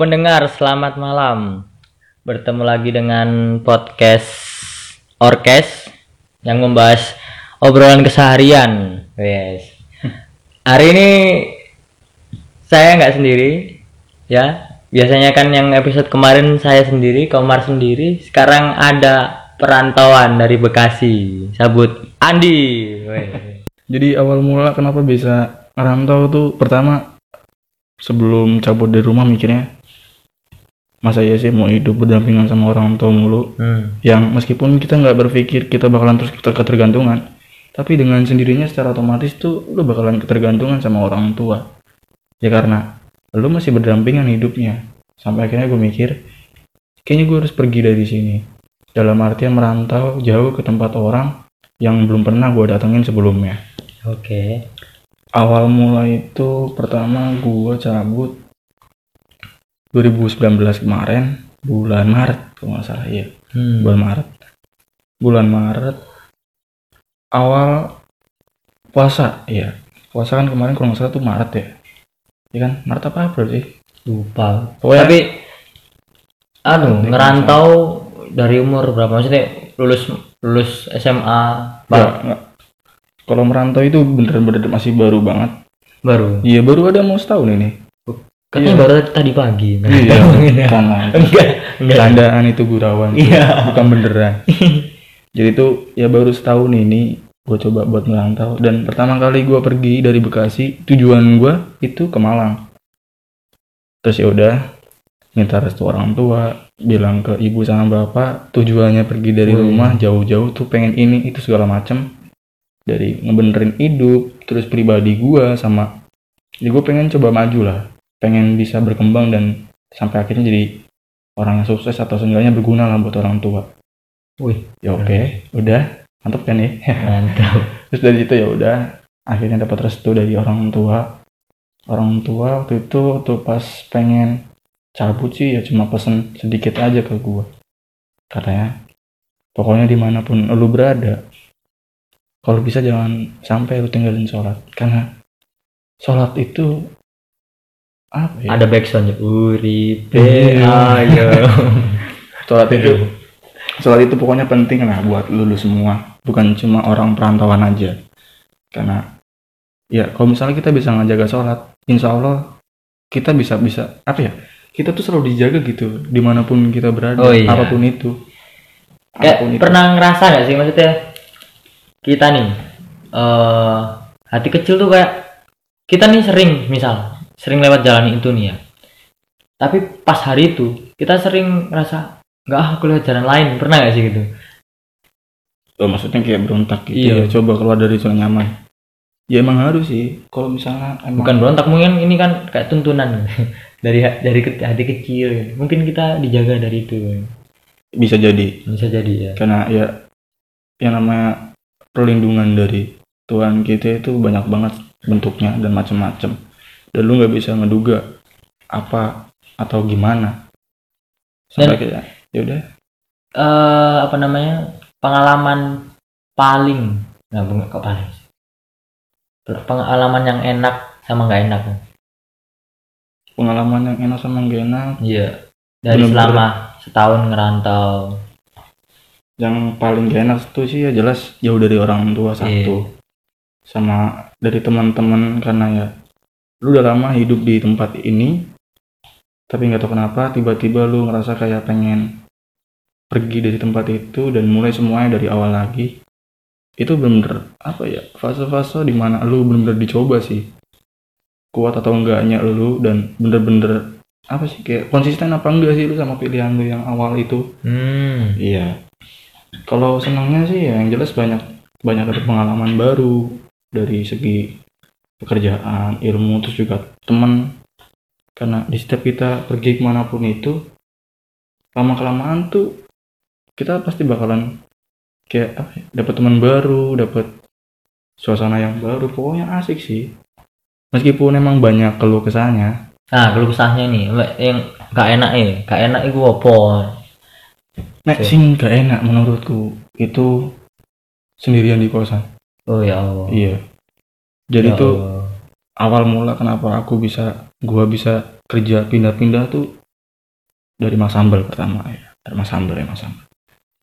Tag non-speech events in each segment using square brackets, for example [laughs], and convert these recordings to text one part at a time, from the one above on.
Pendengar, selamat malam. Bertemu lagi dengan podcast Orkes yang membahas obrolan keseharian. Yes. Hari ini saya nggak sendiri, ya. Biasanya kan yang episode kemarin saya sendiri, Komar sendiri. Sekarang ada perantauan dari Bekasi. Sabut Andi. Jadi awal mula kenapa bisa ngerantau tuh pertama sebelum cabut dari rumah mikirnya masa ya sih mau hidup berdampingan sama orang tua mulu? Hmm. yang meskipun kita nggak berpikir kita bakalan terus ter- ketergantungan tapi dengan sendirinya secara otomatis tuh lu bakalan ketergantungan sama orang tua. Ya karena lu masih berdampingan hidupnya. Sampai akhirnya gue mikir kayaknya gue harus pergi dari sini. Dalam artian merantau jauh ke tempat orang yang belum pernah gue datengin sebelumnya. Oke. awal mula itu pertama gua cabut 2019 kemarin bulan Maret kalau nggak salah ya Hmm. bulan Maret. Bulan Maret awal puasa ya puasa kan kemarin kalau nggak salah tuh Maret ya. Ya kan? Maret apa April sih? Lupa. Pokoknya- tapi Penting, ngerantau dari umur berapa? Maksudnya lulus lulus SMA Ya, kalau merantau itu bener-bener masih baru banget. Baru? Iya baru ada mau setahun ini katanya Iya. baru tadi pagi iya. [laughs] Karena enggak. Enggak. Candaan itu gurauan Iya. bukan beneran. [laughs] Jadi tuh ya baru setahun ini gue coba buat merantau dan pertama kali gue pergi dari Bekasi tujuan gue itu ke Malang. Terus ya udah minta restu orang tua bilang ke ibu sama bapak tujuannya pergi dari Wih. rumah jauh-jauh tuh pengen ini itu segala macem. Dari ngebenerin hidup terus pribadi gue sama jadi gue pengen coba maju lah pengen bisa berkembang dan sampai akhirnya jadi orang yang sukses atau seenggaknya berguna lah buat orang tua. Wih ya oke. udah? Mantap kan ya? Mantap. [laughs] Terus dari situ ya udah akhirnya dapat restu dari orang tua. Orang tua waktu itu tuh pas pengen cabut sih ya cuma pesen sedikit aja ke gua. Katanya pokoknya di mana pun lu berada kalau bisa jangan sampai lu tinggalin sholat. Karena sholat itu apa ya? Ada backsoundnya uripe Iya. ayo [laughs] sholat itu sholat itu pokoknya penting lah buat lulu semua. Bukan cuma orang perantauan aja. Karena ya kalau misalnya kita bisa ngejaga sholat insya Allah kita bisa bisa apa ya? Kita tuh selalu dijaga gitu di mana pun kita berada Oh, iya. apa pun itu. Kayak apa pun itu. pernah ngerasa gak sih maksudnya? Kita nih eh hati kecil tuh kayak kita nih sering misal sering lewat jalan itu nih ya. Tapi pas hari itu kita sering ngerasa nggak aku lewat jalan lain. Pernah gak sih gitu? Oh, maksudnya kayak berontak gitu Iya. ya? Coba keluar dari zona nyaman. Ya emang harus sih. Kalau misalnya emang bukan berontak mungkin ini kan kayak tuntunan. [laughs] Dari dari ke- hati kecil gitu. mungkin kita dijaga dari itu. Bisa jadi. Bisa jadi ya. Karena ya yang namanya perlindungan dari Tuhan kita itu banyak banget bentuknya dan macam-macam dan lu nggak bisa ngeduga apa atau gimana. Sampai kayak ya udah. Eh apa namanya pengalaman paling nggak bukan kok paling pengalaman yang enak sama nggak enak. Pengalaman yang enak sama gak enak. Iya. Dari Bener-bener. selama setahun ngerantau. Yang paling gak enak itu sih ya jelas jauh dari orang tua satu. Sama dari teman-teman karena ya lu udah lama hidup di tempat ini tapi nggak tahu kenapa tiba-tiba lu ngerasa kayak pengen pergi dari tempat itu dan mulai semuanya dari awal lagi. Itu bener-bener apa ya fase-fase di mana lu bener-bener dicoba sih. Kuat atau enggaknya lu dan bener-bener apa sih kayak konsisten apa enggak sih lu sama pilihan lu yang awal itu? Hmm Iya. Kalau senangnya sih ya yang jelas banyak banyak dapat pengalaman baru dari segi pekerjaan, ilmu, terus juga teman. Karena di setiap kita pergi ke mana pun itu, lama kelamaan tuh kita pasti bakalan kayak apa ya, dapat teman baru, dapat suasana yang baru. Pokoknya asik sih. Meskipun emang banyak keluh kesahnya, nah keluh kesahnya nih yang nggak enak ya nggak enak itu apa Nek Oke. sing gak enak menurutku itu sendirian di kosan. oh ya Allah Iya. Jadi Ya. tuh awal mula kenapa aku bisa gua bisa kerja pindah-pindah tuh dari Mas Sambal pertama ya. Dari Mas Sambal ya Mas Sambal.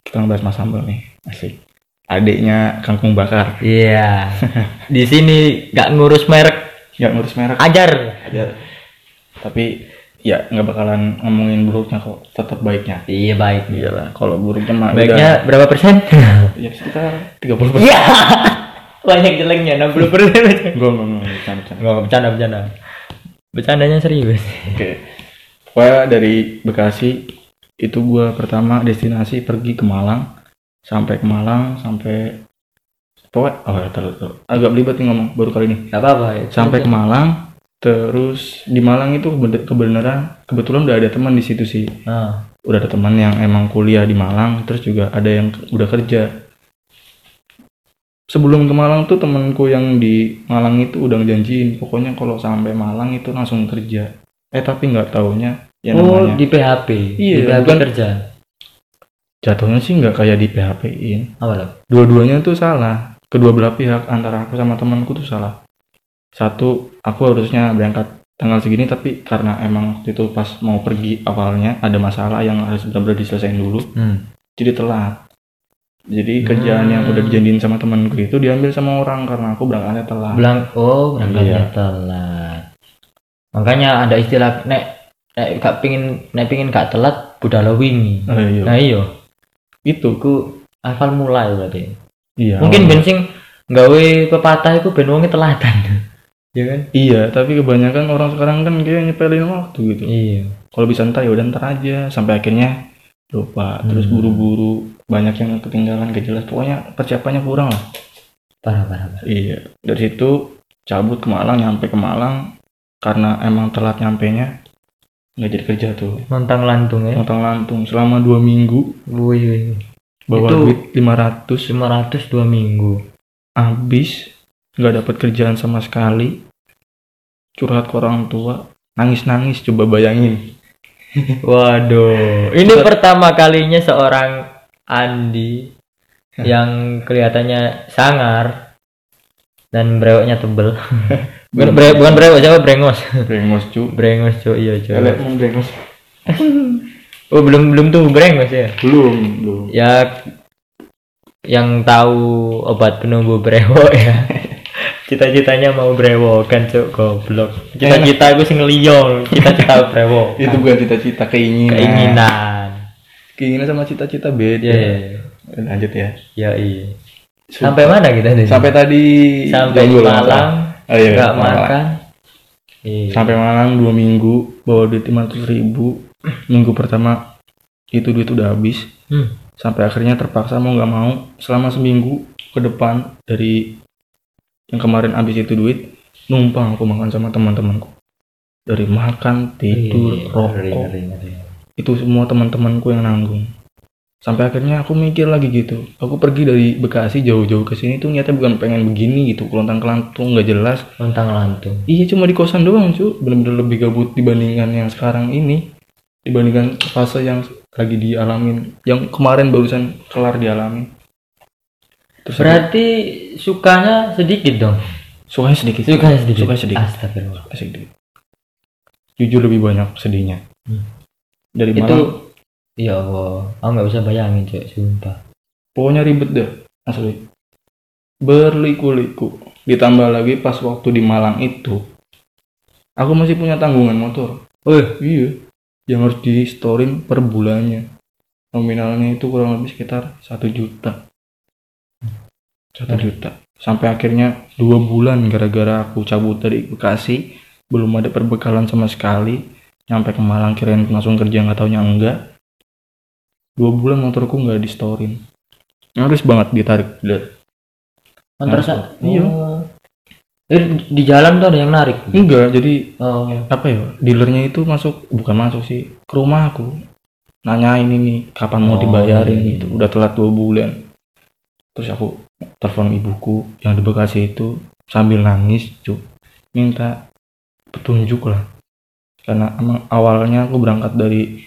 Kita ngebahas Mas Sambal nih. Asik. Adiknya kangkung bakar. Iya. [laughs] Di sini nggak ngurus merek, nggak ngurus merek. Ajar. aja tapi ya nggak bakalan ngomongin buruknya kok. Tetap baiknya. Iya baik. iyalah kalau buruknya mah Baiknya berapa persen? udah, [laughs] ya sekitar 30 persen. Iya. [laughs] Banyak jeleknya 60 persen. gue ngomong [laughs] bercanda Nggak bercanda bercanda. Bercandanya serius. oke pokoknya dari Bekasi itu gua pertama destinasi pergi ke Malang sampai ke Malang sampai pokoknya oh ya terus terus. agak belibet nih ngomong baru kali ini Gak apa-apa ya. sampai ke Malang terus di Malang itu kebe- kebenaran kebetulan udah ada teman di situ sih Nah, udah ada teman yang emang kuliah di Malang terus juga ada yang udah kerja sebelum ke Malang tuh temanku yang di Malang itu udah ngejanjiin pokoknya kalau sampai Malang itu langsung kerja eh tapi nggak taunya ya oh namanya di PHP. Iya, di PHP bukan- kerja. jatuhnya sih nggak kayak di Apa tuh? dua-duanya tuh salah kedua belah pihak antara aku sama temanku tuh salah satu aku harusnya berangkat tanggal segini tapi karena emang waktu itu pas mau pergi awalnya ada masalah yang harus benar-benar diselesaikan dulu Hmm. jadi telat jadi kerjaan yang udah dijanjiin sama temanku itu diambil sama orang karena aku berangkatnya telat Bilang oh berangkatnya Iya. telat. Makanya ada istilah nek nek gak pingin nek pingin gak telat budal wingi. Oh, iya. Nah iya, itu iku asal mulai berarti. iya Mungkin bensin gawe pepatah iku ben wonge telatan. [laughs] ya kan? iya tapi kebanyakan orang sekarang kan kayak nyepelin waktu gitu Iya. kalau bisa ntar ya udah ntar aja sampai akhirnya lupa. Terus Hmm. buru-buru banyak yang ketinggalan gak jelas. Pokoknya persiapannya kurang lah. Parah parah parah. iya. Dari situ cabut ke Malang nyampe ke Malang. Karena emang telat nyampe nya nggak jadi kerja tuh. Montang lantung ya. nonton lantung. Selama dua minggu Wih, wih. bawa Itu- duit 500 500 dua minggu. habis nggak dapat kerjaan sama sekali. Curhat ke orang tua. Nangis nangis coba bayangin Waduh, ini pertama kalinya seorang Andi yang kelihatannya sangar dan brewoknya tebel. [laughs] bukan bre, bukan brewok, siapa brengos? brengos cu brengos cuy, iya. Elek mau brengos [laughs] Oh belum belum tuh brengos ya? belum belum Ya yang tahu obat penumbuh brewok ya. [laughs] Cita-citanya mau brewokan cuk goblok. Cita-cita gue sing ngeliong, cita-cita [laughs] brewok. itu bukan cita-cita keinginan Keinginan. keinginan sama cita-cita beda Iya, iya, iya. lanjut ya Ya iya. Sampai mana kita tadi? sampai tadi sampai di Malang oh, iya, nggak Malang. makan. Iya. sampai Malang dua minggu bawa duit 500 ribu minggu pertama itu duit udah habis Hmm. sampai akhirnya terpaksa mau nggak mau selama seminggu ke depan dari yang kemarin habis itu duit numpang aku makan sama teman-temanku. Dari makan tidur Iya, rokok. ngeri, ngeri, ngeri. itu semua teman-temanku yang nanggung. Sampai akhirnya aku mikir lagi gitu. Aku pergi dari Bekasi jauh-jauh ke sini tuh niatnya bukan pengen begini gitu. Kelontang kelantung nggak jelas. Lontang lantung. iya cuma di kosan doang cu. Bener-bener lebih gabut dibandingkan yang sekarang ini. Dibandingkan fase yang lagi dialamin. Yang kemarin barusan kelar dialami terus aku- Berarti sukanya sedikit dong. sukanya sedikit Sukanya sedikit. Sukanya sedikit. Astagfirullah. Sukanya sedikit jujur lebih banyak sedihnya Hmm. dari Itu Malang ya Allah, aku nggak bisa bayangin cuy, sumpah. pokoknya ribet deh asli berliku-liku ditambah lagi pas waktu di Malang itu aku masih punya tanggungan motor Wih, iya yang harus di storin per bulannya nominalnya itu kurang lebih sekitar satu juta satu Hmm. juta sampai akhirnya dua bulan gara-gara aku cabut dari Bekasi belum ada perbekalan sama sekali nyampe ke Malang kirain langsung kerja nggak taunya enggak dua bulan motorku nggak di storin harus banget ditarik Harus, sa iya. Eh, di jalan tuh ada yang narik. enggak jadi Oh. apa ya dealernya itu masuk bukan masuk sih ke rumah aku nanyain ini kapan mau Oh, dibayarin iya. gitu udah telat dua bulan terus aku telepon ibuku yang di Bekasi itu sambil nangis cuk. Minta petunjuk lah. Karena emang awalnya aku berangkat dari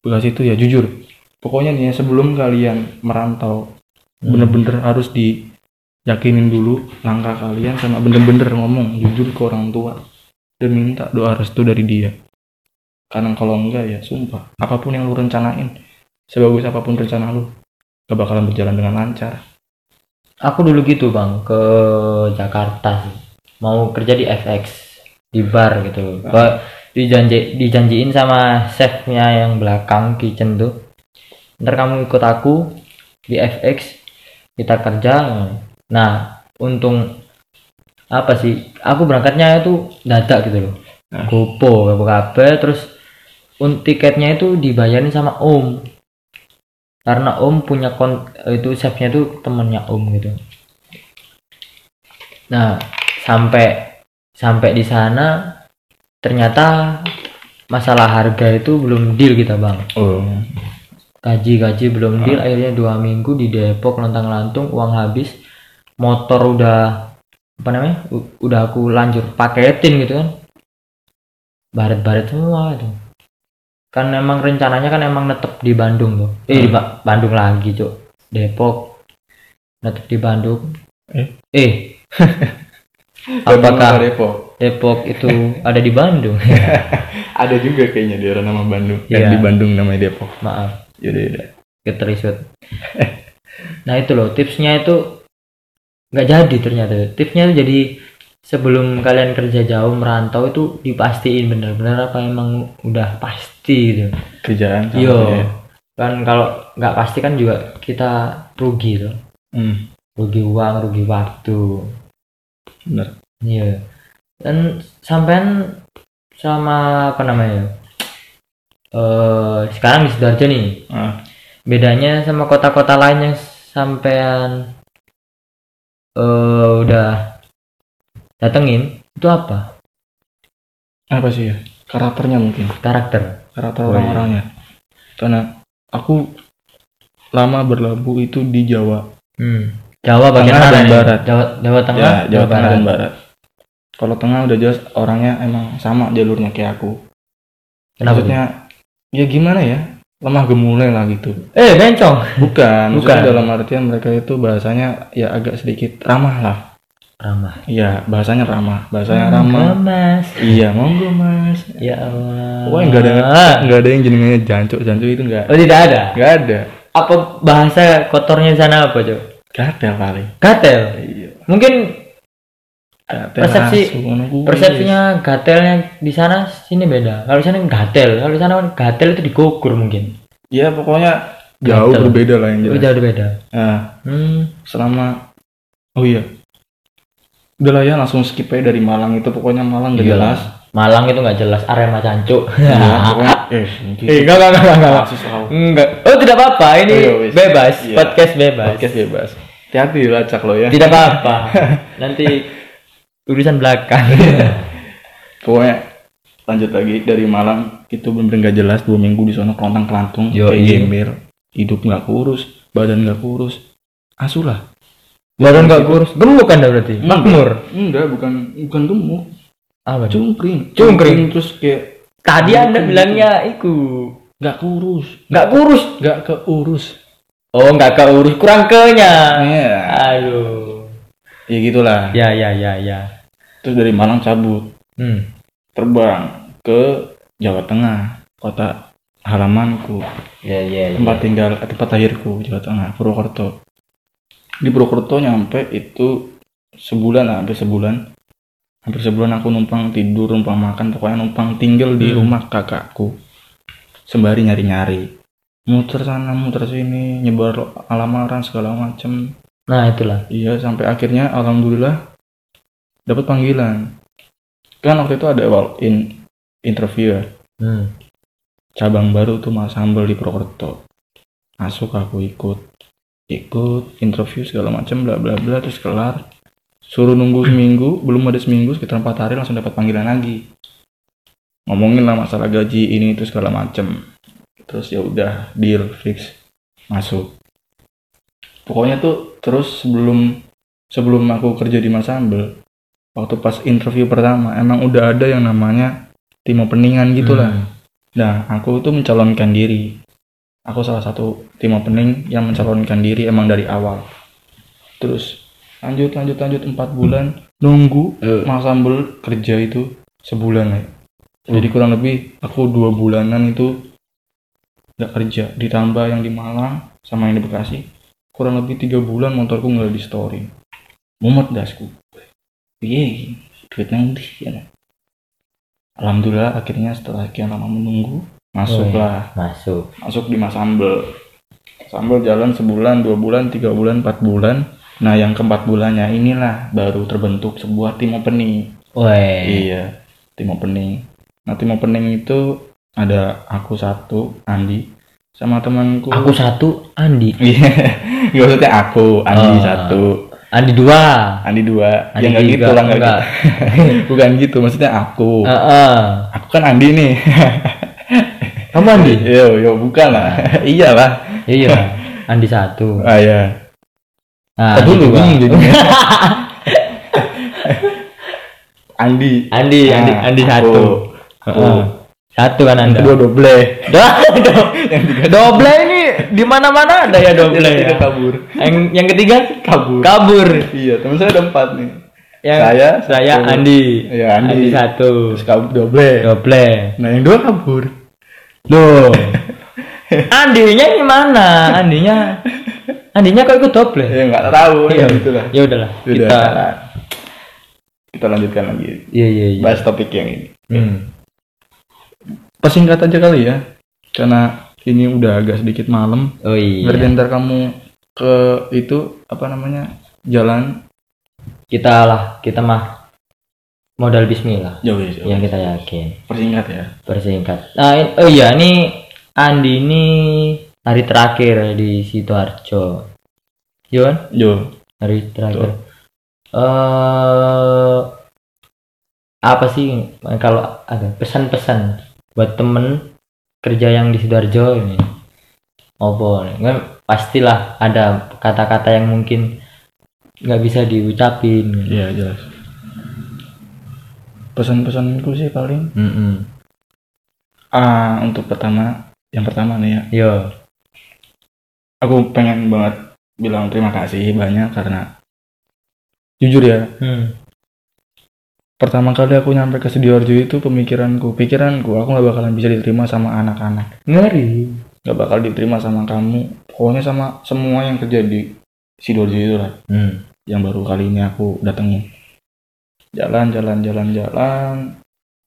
Bekasi itu ya jujur pokoknya nih ya, sebelum kalian merantau Hmm. bener-bener harus diyakinin dulu langkah kalian sama bener-bener ngomong jujur ke orang tua dan minta doa restu dari dia. Karena kalau enggak ya sumpah apa pun yang lu rencanain sebagus apa pun rencana lu gak bakalan berjalan dengan lancar aku dulu gitu bang ke Jakarta sih. Mau kerja di FX di bar gitu. Ba- dijanji dijanjiin sama chefnya yang belakang kitchen tuh. Ntar kamu ikut aku di FX kita kerja. Nah untung apa sih aku berangkatnya itu dadak gitu loh. Nah. gopo kabeh terus un tiketnya itu dibayarin sama om karena om punya kon itu chefnya itu temennya om gitu. Nah sampai sampai di sana ternyata masalah harga itu belum deal kita bang. Oh. Gaji gaji belum deal akhirnya dua minggu di Depok lontang lantung uang habis motor udah apa namanya u- udah aku lanjut paketin gitu kan. Baret-baret semua itu kan emang rencananya kan emang netep di Bandung tuh eh di Ba- Bandung lagi cok Depok. Netep di Bandung. Eh? eh. [laughs] Apakah Depok? Depok itu ada di Bandung? [laughs] Ada juga kayaknya di orang nama Bandung. Iya. yang di Bandung namanya Depok. Maaf. Yaudah yaudah. Keterisut. [laughs] Nah itu loh tipsnya itu nggak jadi ternyata. Tipsnya itu jadi sebelum kalian kerja jauh merantau itu dipastiin bener-bener apa emang udah pasti gitu. Kerjaan sama Iya. ya. kan kalau nggak pasti kan juga kita rugi tuh hmm, rugi uang rugi waktu. Bener. Iya. Dan sampean sama apa namanya eh sekarang di sidoarjo nih. Ah, bedanya sama kota-kota lain yang sampean eh udah datengin itu apa? Apa sih ya? Karakternya mungkin. Karakter? Karakter Oh, iya. orang-orangnya. Karena aku lama berlabuh itu di Jawa. Hmm. Jawa bagian Tengah dan barat. Jawa Jawa Tengah? Ya Jawa Tengah dan Barat. Kalau tengah udah jelas orangnya emang sama jalurnya kayak aku. Kenapa maksudnya ya gimana ya? Lemah gemulai lah gitu. Eh bencong. Bukan Bukan. dalam artian mereka itu bahasanya ya agak sedikit ramah lah ramah. Iya bahasanya ramah. Bahasanya Hmm, ramah. Mas. Iya monggo mas. Ya Allah. Pokoknya nggak ada nggak ada yang jenengnya jancuk jancuk itu nggak oh tidak ada? Nggak ada. Apa bahasa kotornya sana apa cok ada paling. Gatel? Iya. Mungkin Gatel Persepsi- persepsinya gatelnya di sana sini beda. Kalau di sana gatel. Kalau di sana kan gatel itu digugur mungkin. Ya pokoknya jauh Gatel. berbeda lah yang itu jelas. jauh beda nah hmm. selama oh iya udah lah ya langsung skip aja dari Malang itu. Pokoknya Malang gak Iya. jelas. Malang itu nggak jelas Arema cancuk Iya, [laughs] pokoknya eh gitu. eh enggak enggak enggak enggak. Enggak. Oh tidak apa-apa ini Oh, iya, wis. bebas Iya. podcast bebas. Podcast bebas. Hati-hati dilacak lo ya. Tidak apa-apa. [laughs] Nanti urusan belakang. [laughs] Pokoknya lanjut lagi dari Malang. Itu bener-bener gak jelas dua minggu di sana kelontang kelantung kayak gembel. Hidup nggak kurus badan nggak kurus. Asu lah badan nggak kurus. Gemuk kan berarti? Enggak. makmur enggak bukan bukan gemuk. Apa? Cungkring. Cungkring. terus kayak tadi anda Gitu. bilangnya iku. Nggak kurus. Nggak kurus? Nggak keurus. Oh nggak keurus. Kurang kenya Iya. aduh. Ya gitulah. Ya ya ya ya. Terus dari Malang cabut. Hmm. Terbang ke Jawa Tengah kota halamanku. Ya ya, ya. tempat tinggal eh, tempat lahirku Jawa Tengah Purwokerto di Purwokerto nyampe itu sebulan lah, hampir sebulan. Hampir sebulan aku numpang tidur numpang makan pokoknya numpang tinggal di Hmm. rumah kakakku. Sembari nyari-nyari. Muter sana muter sini nyebar alamaran segala macem. Nah itulah. Iya sampai akhirnya alhamdulillah dapat panggilan. Kan waktu itu ada walk in interview ya. Hmm. cabang baru tuh Mas Sambel di Purwokerto masuk aku ikut ikut interview segala macam bla bla bla terus kelar. Suruh nunggu seminggu [clears throat] belum ada seminggu sekitar empat hari langsung dapat panggilan lagi. Ngomongin lah masalah gaji ini itu segala macam terus ya udah deal fix masuk. Pokoknya tuh terus sebelum sebelum aku kerja di Mas Sambel waktu pas interview pertama emang udah ada yang namanya tim openingan gitulah Hmm. Nah, aku itu mencalonkan diri. Aku salah satu tim opening yang mencalonkan diri emang dari awal. Terus lanjut lanjut lanjut empat bulan nunggu Eh. Mas Sambel kerja itu sebulan ya. jadi kurang lebih aku dua bulanan itu nggak kerja ditambah yang di Malang sama yang di Bekasi kurang lebih tiga bulan motorku nggak di story mumet dasku iya duit nanti ya Alhamdulillah akhirnya setelah sekian lama menunggu masuklah Masuk. masuk di Mas Sambel Sambel jalan sebulan dua bulan tiga bulan empat bulan nah yang keempat bulannya inilah baru terbentuk sebuah tim opening Weh. iya tim opening nah tim opening itu ada aku satu Andi sama temanku Aku satu, Andi. [laughs] iya nggak maksudnya aku Andi Oh. satu Andi dua. Andi dua Andi ya nggak gitu lah nggak enggak. gitu. [laughs] bukan gitu maksudnya aku Heeh. aku kan Andi nih [laughs] Kamu Andi? [laughs] yo yo bukan lah iyalah [laughs] Iya. [laughs] Andi satu. ah ya Nah, Tadi Andi lu dua. bingung jadinya. Andi. Andi, Andi, Nah, Andi aku. satu. Heeh. Satu kan Anda. Kedua doble. Do- do- Doble ini di mana-mana ada ya doble Yang ya. kabur. Yang yang ketiga Kabur. kabur. Iya, teman saya ada empat nih. Yang Saya, saya. Andi. Iya, Andi. satu. Terus kabur doble. Doble. Nah, yang dua kabur. Loh. [laughs] Andinya gimana? Andinya Andinya kok ikut doble? Ya nggak tahu Iya. ya itulah. Ya udahlah. Udah. Kita Kita lanjutkan lagi. Iya iya iya. Bahas topik yang ini. Hmm. Persingkat aja kali ya. Karena ini udah agak sedikit malam. Oh iya. Berarti ntar kamu ke itu apa namanya? Jalan Kita lah, kita mah modal bismillah. jauh ya. Yang kita yakin. Persingkat ya. Persingkat. Nah, in- oh iya nih Andi ini hari terakhir di Sidoarjo. Kan? Jo. Hari terakhir. Eh apa sih kalau ada pesan-pesan buat temen kerja yang di Sidoarjo ini? Nih? Kan pastilah ada kata-kata yang mungkin nggak bisa diucapin. Iya jelas. Pesan-pesanku sih paling Mm-mm. ah untuk pertama yang pertama nih ya Yo. aku pengen banget bilang terima kasih banyak karena jujur ya Hmm. pertama kali aku nyampe ke Sidoarjo itu pemikiranku pikiranku aku nggak bakalan bisa diterima sama anak-anak Ngeri. nggak bakal diterima sama kamu pokoknya sama semua yang kerja di Sidoarjo itu lah Hmm. yang baru kali ini aku datengin jalan jalan jalan jalan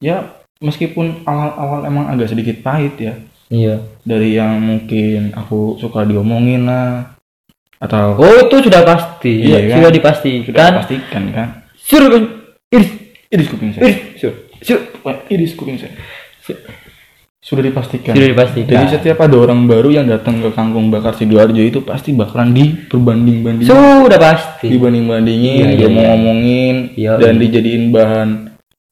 ya meskipun awal-awal emang agak sedikit pahit ya Iya. dari yang mungkin aku suka diomongin lah atau Oh itu sudah pasti. Iya, kan? Sudah dipastikan. sudah pastikan kan Suruh kan. Iris. iris kuping saya Iris. Suruh. Suruh. Iris kuping saya sudah dipastikan Sudah dipastikan. jadi setiap ada orang baru yang datang ke kampung bakar sidoarjo itu pasti bakalan diperbanding bandingin Sudah pasti. dibanding bandingin Iya, iya, dia mau iya. ngomongin Iya, dan iya. dijadiin bahan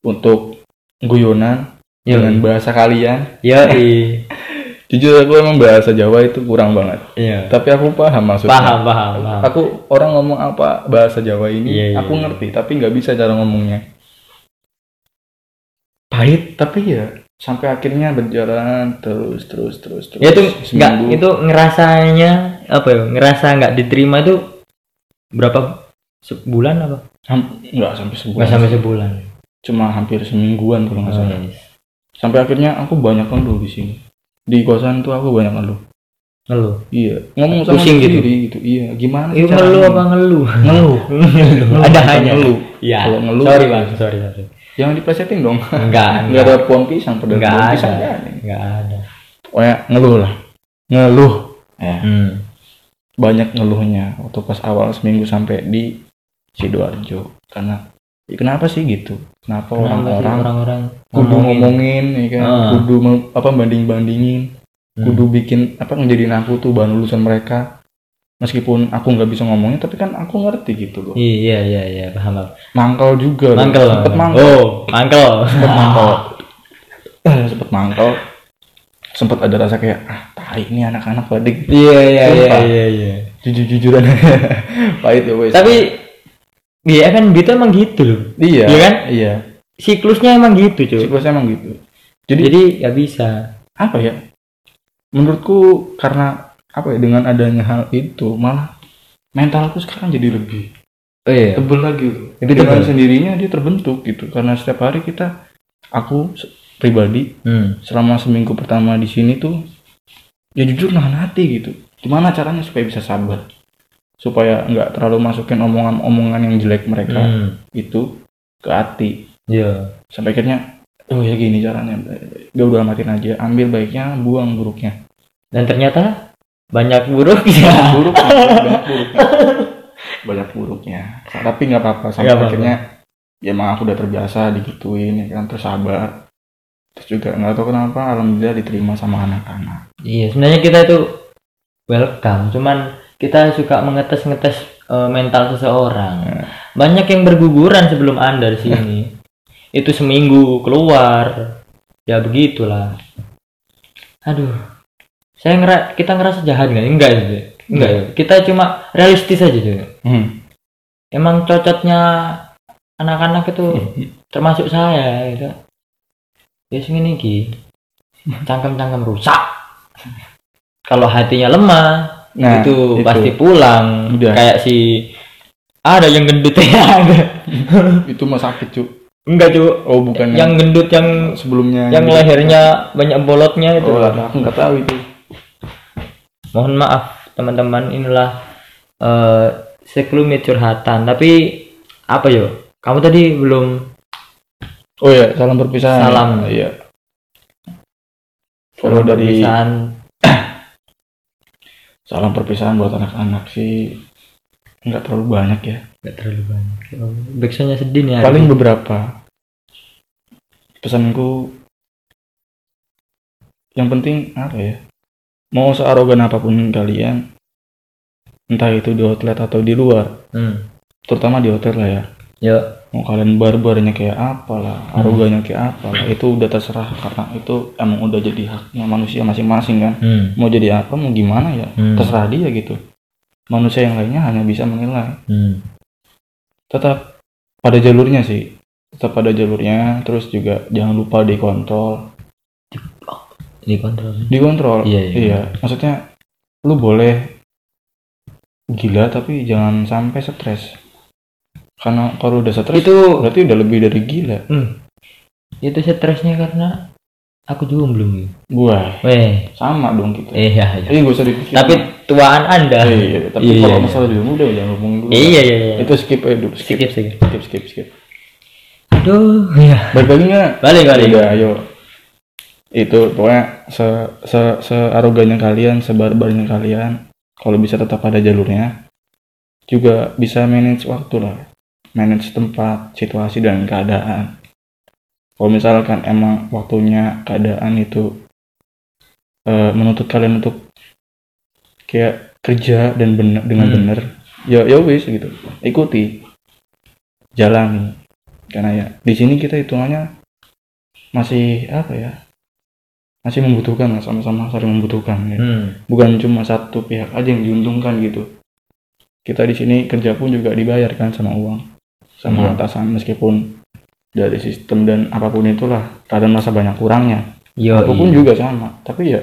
untuk guyonan Yo. dengan bahasa kalian Yo. [laughs] jujur aku emang bahasa Jawa itu kurang banget Iya. tapi aku paham maksudnya Paham, paham, paham. aku orang ngomong apa bahasa Jawa ini Iya, iya, aku iya. ngerti tapi nggak bisa cara ngomongnya pahit tapi ya sampai akhirnya berjalan terus terus terus terus Ya itu nggak itu ngerasanya apa ya? Ngerasa nggak diterima itu berapa sebulan apa? Ham- nggak sampai sebulan Nggak sampai sebulan. cuma hampir semingguan kalau nggak Oh, salah yes. sampai akhirnya aku banyak ngeluh di sini di kosan tuh aku banyak ngeluh Ngeluh. iya ngomong sama Pusing gitu? gitu. iya gimana caranya? ngeluh apa ngeluh? ngeluh. [laughs] Ada hanya. ngeluh Iya. Kalau ngeluh- Sorry bang, sorry sorry. Jangan diplesetin dong Enggak, [laughs] nggak ada pohon pisang pada Nggak pohon ada. pisang ada. Enggak ada. pokoknya ngeluh lah ngeluh ya Hmm. banyak ngeluhnya waktu pas awal seminggu sampai di sidoarjo karena ya kenapa sih gitu kenapa, orang-orang orang-orang kudu ngomongin? ya kan Ah. kudu apa banding bandingin Hmm. kudu bikin apa ngejadiin aku tuh bahan lulusan mereka meskipun aku nggak bisa ngomongnya tapi kan aku ngerti gitu loh Iya iya iya paham paham. mangkal juga loh. Mangkel. sempet mangkal Oh, mangkel. sempet mangkal [laughs] Eh, sempet mangkal sempet ada rasa kayak ah tai ini anak-anak pada Iya iya iya iya iya. jujur jujuran [laughs] pahit ya wes Tapi dia kan gitu emang gitu loh. iya Iya kan? iya Siklusnya emang gitu, cuy. siklusnya emang gitu jadi, Jadi ya bisa. apa ya menurutku karena apa ya dengan adanya hal itu malah mentalku sekarang jadi lebih Oh iya. tebel lagi loh Lebih dengan tebel. sendirinya dia terbentuk gitu karena setiap hari kita aku pribadi hmm. selama seminggu pertama di sini tuh ya jujur nahan hati gitu gimana caranya supaya bisa sabar supaya nggak terlalu masukin omongan-omongan yang jelek mereka Hmm. itu ke hati Iya. sampai akhirnya oh ya gini caranya gak udah amatin aja ambil baiknya buang buruknya Dan ternyata banyak buruk ya. buruk banyak buruknya banyak buruknya tapi nggak apa-apa sampai apa-apa. akhirnya ya emang aku udah terbiasa digituin ya kan terus sabar terus juga nggak tahu kenapa alhamdulillah diterima sama anak-anak Iya, sebenarnya kita itu welcome, cuman kita suka mengetes-ngetes eh, mental seseorang. Ya. Banyak yang berguguran sebelum Anda di sini. itu seminggu keluar. Ya begitulah. Aduh. Saya ngera kita ngerasa jahat nggak? Enggak itu. Enggak ya. Kita cuma realistis aja tuh. hmm. Emang cocoknya anak-anak itu termasuk saya gitu. Ya segini ki. Cangkem-cangkem rusak. Kalau hatinya lemah, nah itu, pasti pulang Udah. kayak si ada yang gendut ya ada itu mah sakit cu enggak cu oh bukan yang gendut yang sebelumnya yang lehernya banyak bolotnya itu oh aku nggak tahu itu mohon maaf teman-teman inilah eh sekelumit curhatan. Tapi apa yo? Kamu tadi belum oh ya salam perpisahan. Salam. iya. Kalau dari perpisahan. [coughs] salam perpisahan buat anak-anak sih. Nggak terlalu banyak ya. Nggak terlalu banyak. Oh, backsoundnya sedih nih paling beberapa. Pesanku yang penting apa ya mau searogan apa pun kalian entah itu di outlet atau di luar hmm. terutama di hotel lah ya ya mau kalian barbarnya kayak apa lah arogannya kayak apa lah itu udah terserah karena itu emang udah jadi haknya manusia masing-masing kan hmm. mau jadi apa mau gimana ya Hmm. terserah dia gitu manusia yang lainnya hanya bisa menilai Hmm. tetap pada jalurnya sih tetap pada jalurnya terus juga jangan lupa dikontrol dikontrol. Dikontrol. Iya, iya. maksudnya lu boleh gila tapi jangan sampai stres. Karena kalau udah stres itu berarti udah lebih dari gila. Hmm. itu stresnya karena aku jomblo. Gua weh sama dong kita. Iya iya. Eh gak usah dipikir tapi tuaan anda. Eh, iya, tapi Iya, kalau iya. masalah di udah jangan ngomongin dulu. Iya iya iya. Itu skip aja dulu skip. Skip skip skip. Skip skip aduh ya balik lagi nggak? Balik balik. Udah, ayo itu pokoknya se se se arogannya kalian sebarbarnya kalian kalau bisa tetap pada jalurnya juga bisa manage waktu lah. Manage tempat situasi dan keadaan. Kalau misalkan emang waktunya keadaan itu eh, menuntut kalian untuk kayak kerja dan bener dengan Hmm. benar ya ya wis gitu. Ikuti. Jalani. Karena ya di sini kita hitungannya masih apa ya masih membutuhkan lah, sama-sama saling membutuhkan ya. hmm. bukan cuma satu pihak aja yang diuntungkan gitu kita di sini kerja pun juga dibayar kan sama uang sama Hmm. atasan meskipun dari sistem dan apa pun itulah kadang masa banyak kurangnya yo apa pun iya. juga sama tapi ya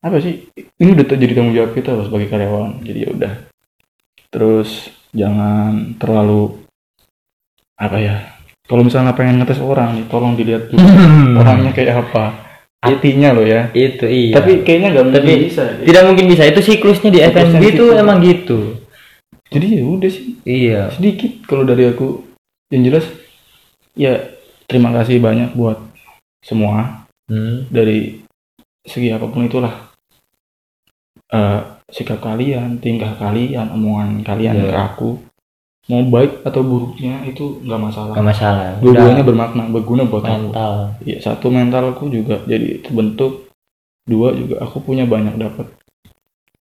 apa sih ini udah jadi tanggung jawab kita loh sebagai karyawan jadi ya udah terus jangan terlalu apa ya kalau misalnya pengen ngetes orang nih tolong dilihat dulu Hmm. orangnya kayak apa hatinya loh ya. Itu iya. Tapi kayaknya nggak mungkin Tapi bisa deh. tidak mungkin bisa. Itu siklusnya di FNB itu emang gitu. Jadi ya udah sih. Iya. Sedikit kalau dari aku. Yang jelas ya terima kasih banyak buat semua. Hmm. dari segi apa pun itulah. Eh, sikap kalian tingkah kalian omongan kalian Iya. ke aku mau baik atau buruknya itu nggak masalah. Nggak masalah. Dua-duanya bermakna berguna buat aku. Mental. Ya satu mentalku juga jadi terbentuk. Dua juga aku punya banyak dapat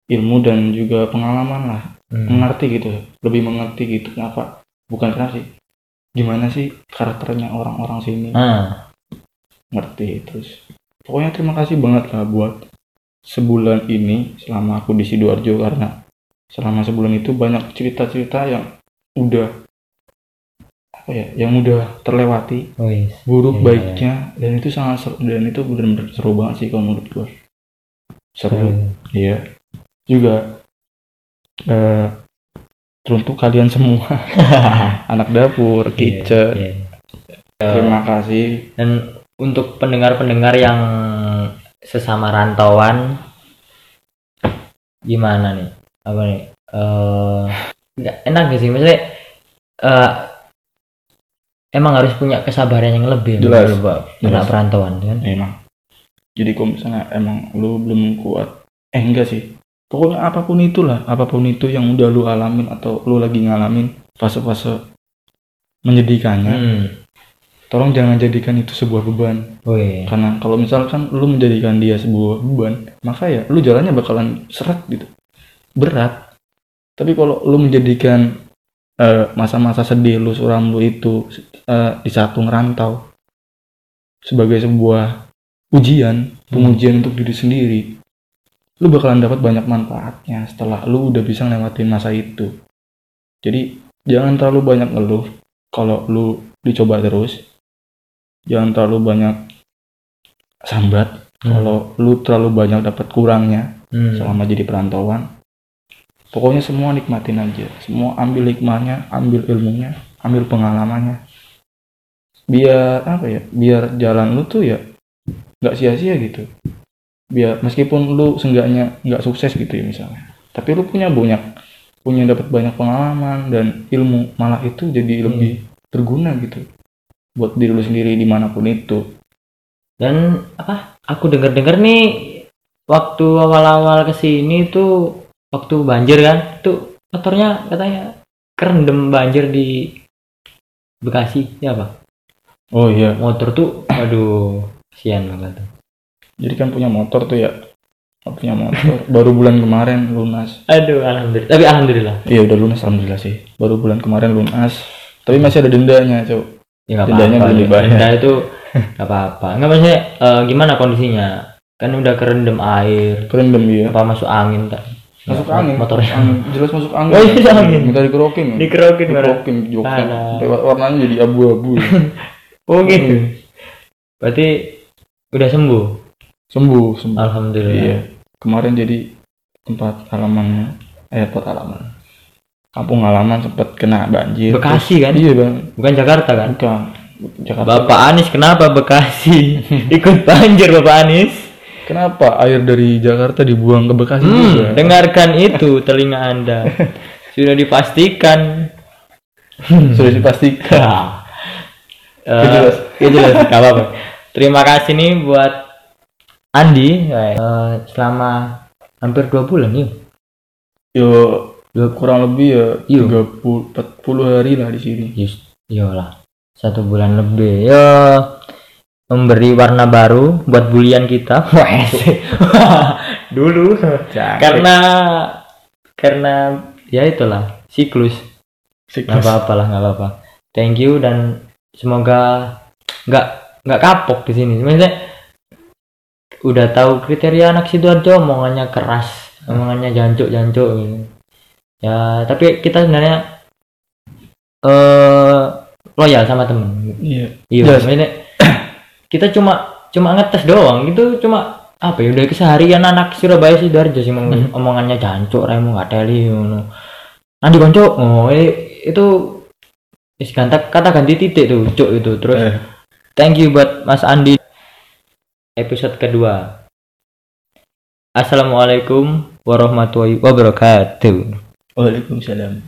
ilmu dan juga pengalaman lah. Hmm. mengerti gitu. Lebih mengerti gitu. Kenapa? Bukan kenapa sih. Gimana sih karakternya orang-orang sini? Ah. Ngerti terus. Pokoknya terima kasih banget lah buat sebulan ini selama aku di sidoarjo karena selama sebulan itu banyak cerita-cerita yang udah apa ya? Yang udah terlewati oh yes. buruk Iya, baiknya dan itu sangat seru dan itu benar-benar seru banget sih kalau menurut gua. Seru. Iya. Juga eh teruntuk kalian semua. [laughs] Anak dapur Iya, kitchen. iya. terima kasih. dan untuk pendengar-pendengar yang sesama rantauan gimana nih? Apa nih? Eh nggak enak gak sih? Maksudnya eh emang harus punya kesabaran yang lebih Jelas. gitu, Pak, anak Jelas. perantauan kan? Emang. Jadi kalau misalnya emang lu belum kuat? Eh enggak sih. Pokoknya apa pun itulah apa pun itu yang udah lu alamin atau lu lagi ngalamin fase-fase menyedihkannya hmm. tolong jangan jadikan itu sebuah beban. Wih. karena kalau misalkan lu menjadikan dia sebuah beban maka ya lu jalannya bakalan seret gitu. Berat tapi kalau lu menjadikan eh, masa-masa sedih lu suram lu itu eh, di satu ngerantau sebagai sebuah ujian pengujian untuk diri sendiri lu bakalan dapat banyak manfaatnya setelah lu udah bisa ngelewatin masa itu jadi jangan terlalu banyak ngeluh kalau lu dicoba terus jangan terlalu banyak sambat Hmm. kalau lu terlalu banyak dapat kurangnya Hmm. selama jadi perantauan pokoknya semua nikmatin aja. Semua ambil hikmahnya ambil ilmunya ambil pengalamannya. Biar apa ya biar jalan lu tuh ya nggak sia-sia gitu. Biar meskipun lu seenggaknya nggak sukses gitu ya misalnya tapi lu punya banyak punya dapat banyak pengalaman dan ilmu malah itu jadi lebih berguna gitu buat diri lu sendiri di mana pun itu. Dan apa aku dengar-dengar nih waktu awal-awal ke sini tuh waktu banjir kan tuh motornya katanya kerendam banjir di Bekasi ya apa? Oh iya. Motor tuh aduh sian banget tuh. Jadi kan punya motor tuh ya punya motor. [laughs] Baru bulan kemarin lunas. Aduh alhamdulillah. Tapi alhamdulillah. Iya udah lunas alhamdulillah sih. Baru bulan kemarin lunas. Tapi masih ada dendanya cok ya Dendanya apa-apa. belum deh. dibayar. denda itu nggak apa-apa. Nggak maksudnya eh, gimana kondisinya? Kan udah kerendam air. Kerendam ya apa masuk angin tak masuk angin. motornya. Angin. Jelas masuk [laughs] angin. Oh, iya, angin. minta dikerokin ya? dikerokin bareng. Dikerokin joknya sampai warnanya jadi abu-abu. Ya. [laughs] oh gitu. Berarti udah sembuh? Sembuh sembuh. Alhamdulillah. Iya. Kemarin jadi tempat halaman eh tempat halaman. Kampung halaman sempat kena banjir. Bekasi kan? Iya bang. Bukan Jakarta kan? Bukan. Jakarta. Bapak Anies kenapa Bekasi? [laughs] Ikut banjir Bapak Anies kenapa air dari Jakarta dibuang ke Bekasi juga? hmm, dengarkan itu telinga anda. Sudah dipastikan. [laughs] Sudah dipastikan. Itu jelas. jelas. Apa-apa. Terima kasih nih buat Andi. Eh, selama hampir dua bulan yuk. Yo ya kurang lebih ya Iya. 30 40 hari lah di sini. Yes, iyalah satu bulan lebih. Ya memberi warna baru buat bulian kita. [laughs] [laughs] Dulu. Karena karena ya itulah siklus. Nggak Siklus. apa-apa lah nggak apa-apa. Thank you dan semoga nggak nggak kapok di sini. Maksudnya udah tahu kriteria anak sidoarjo omongannya keras omongannya jancuk jancuk gitu. ya tapi kita sebenarnya eh loyal sama temen. Iya. Iya Jelas. maksudnya kita cuma cuma ngetes doang. Itu cuma apa ya udah keseharian anak Surabaya sih ngomong- Hmm. omongannya jancuk remu nggak teli ngono. Nanti konco oh eh, itu is kata kata ganti titik tuh cuk itu. Terus Eh, thank you buat Mas Andi. Episode kedua. Assalamualaikum warahmatullahi wabarakatuh. Waalaikumsalam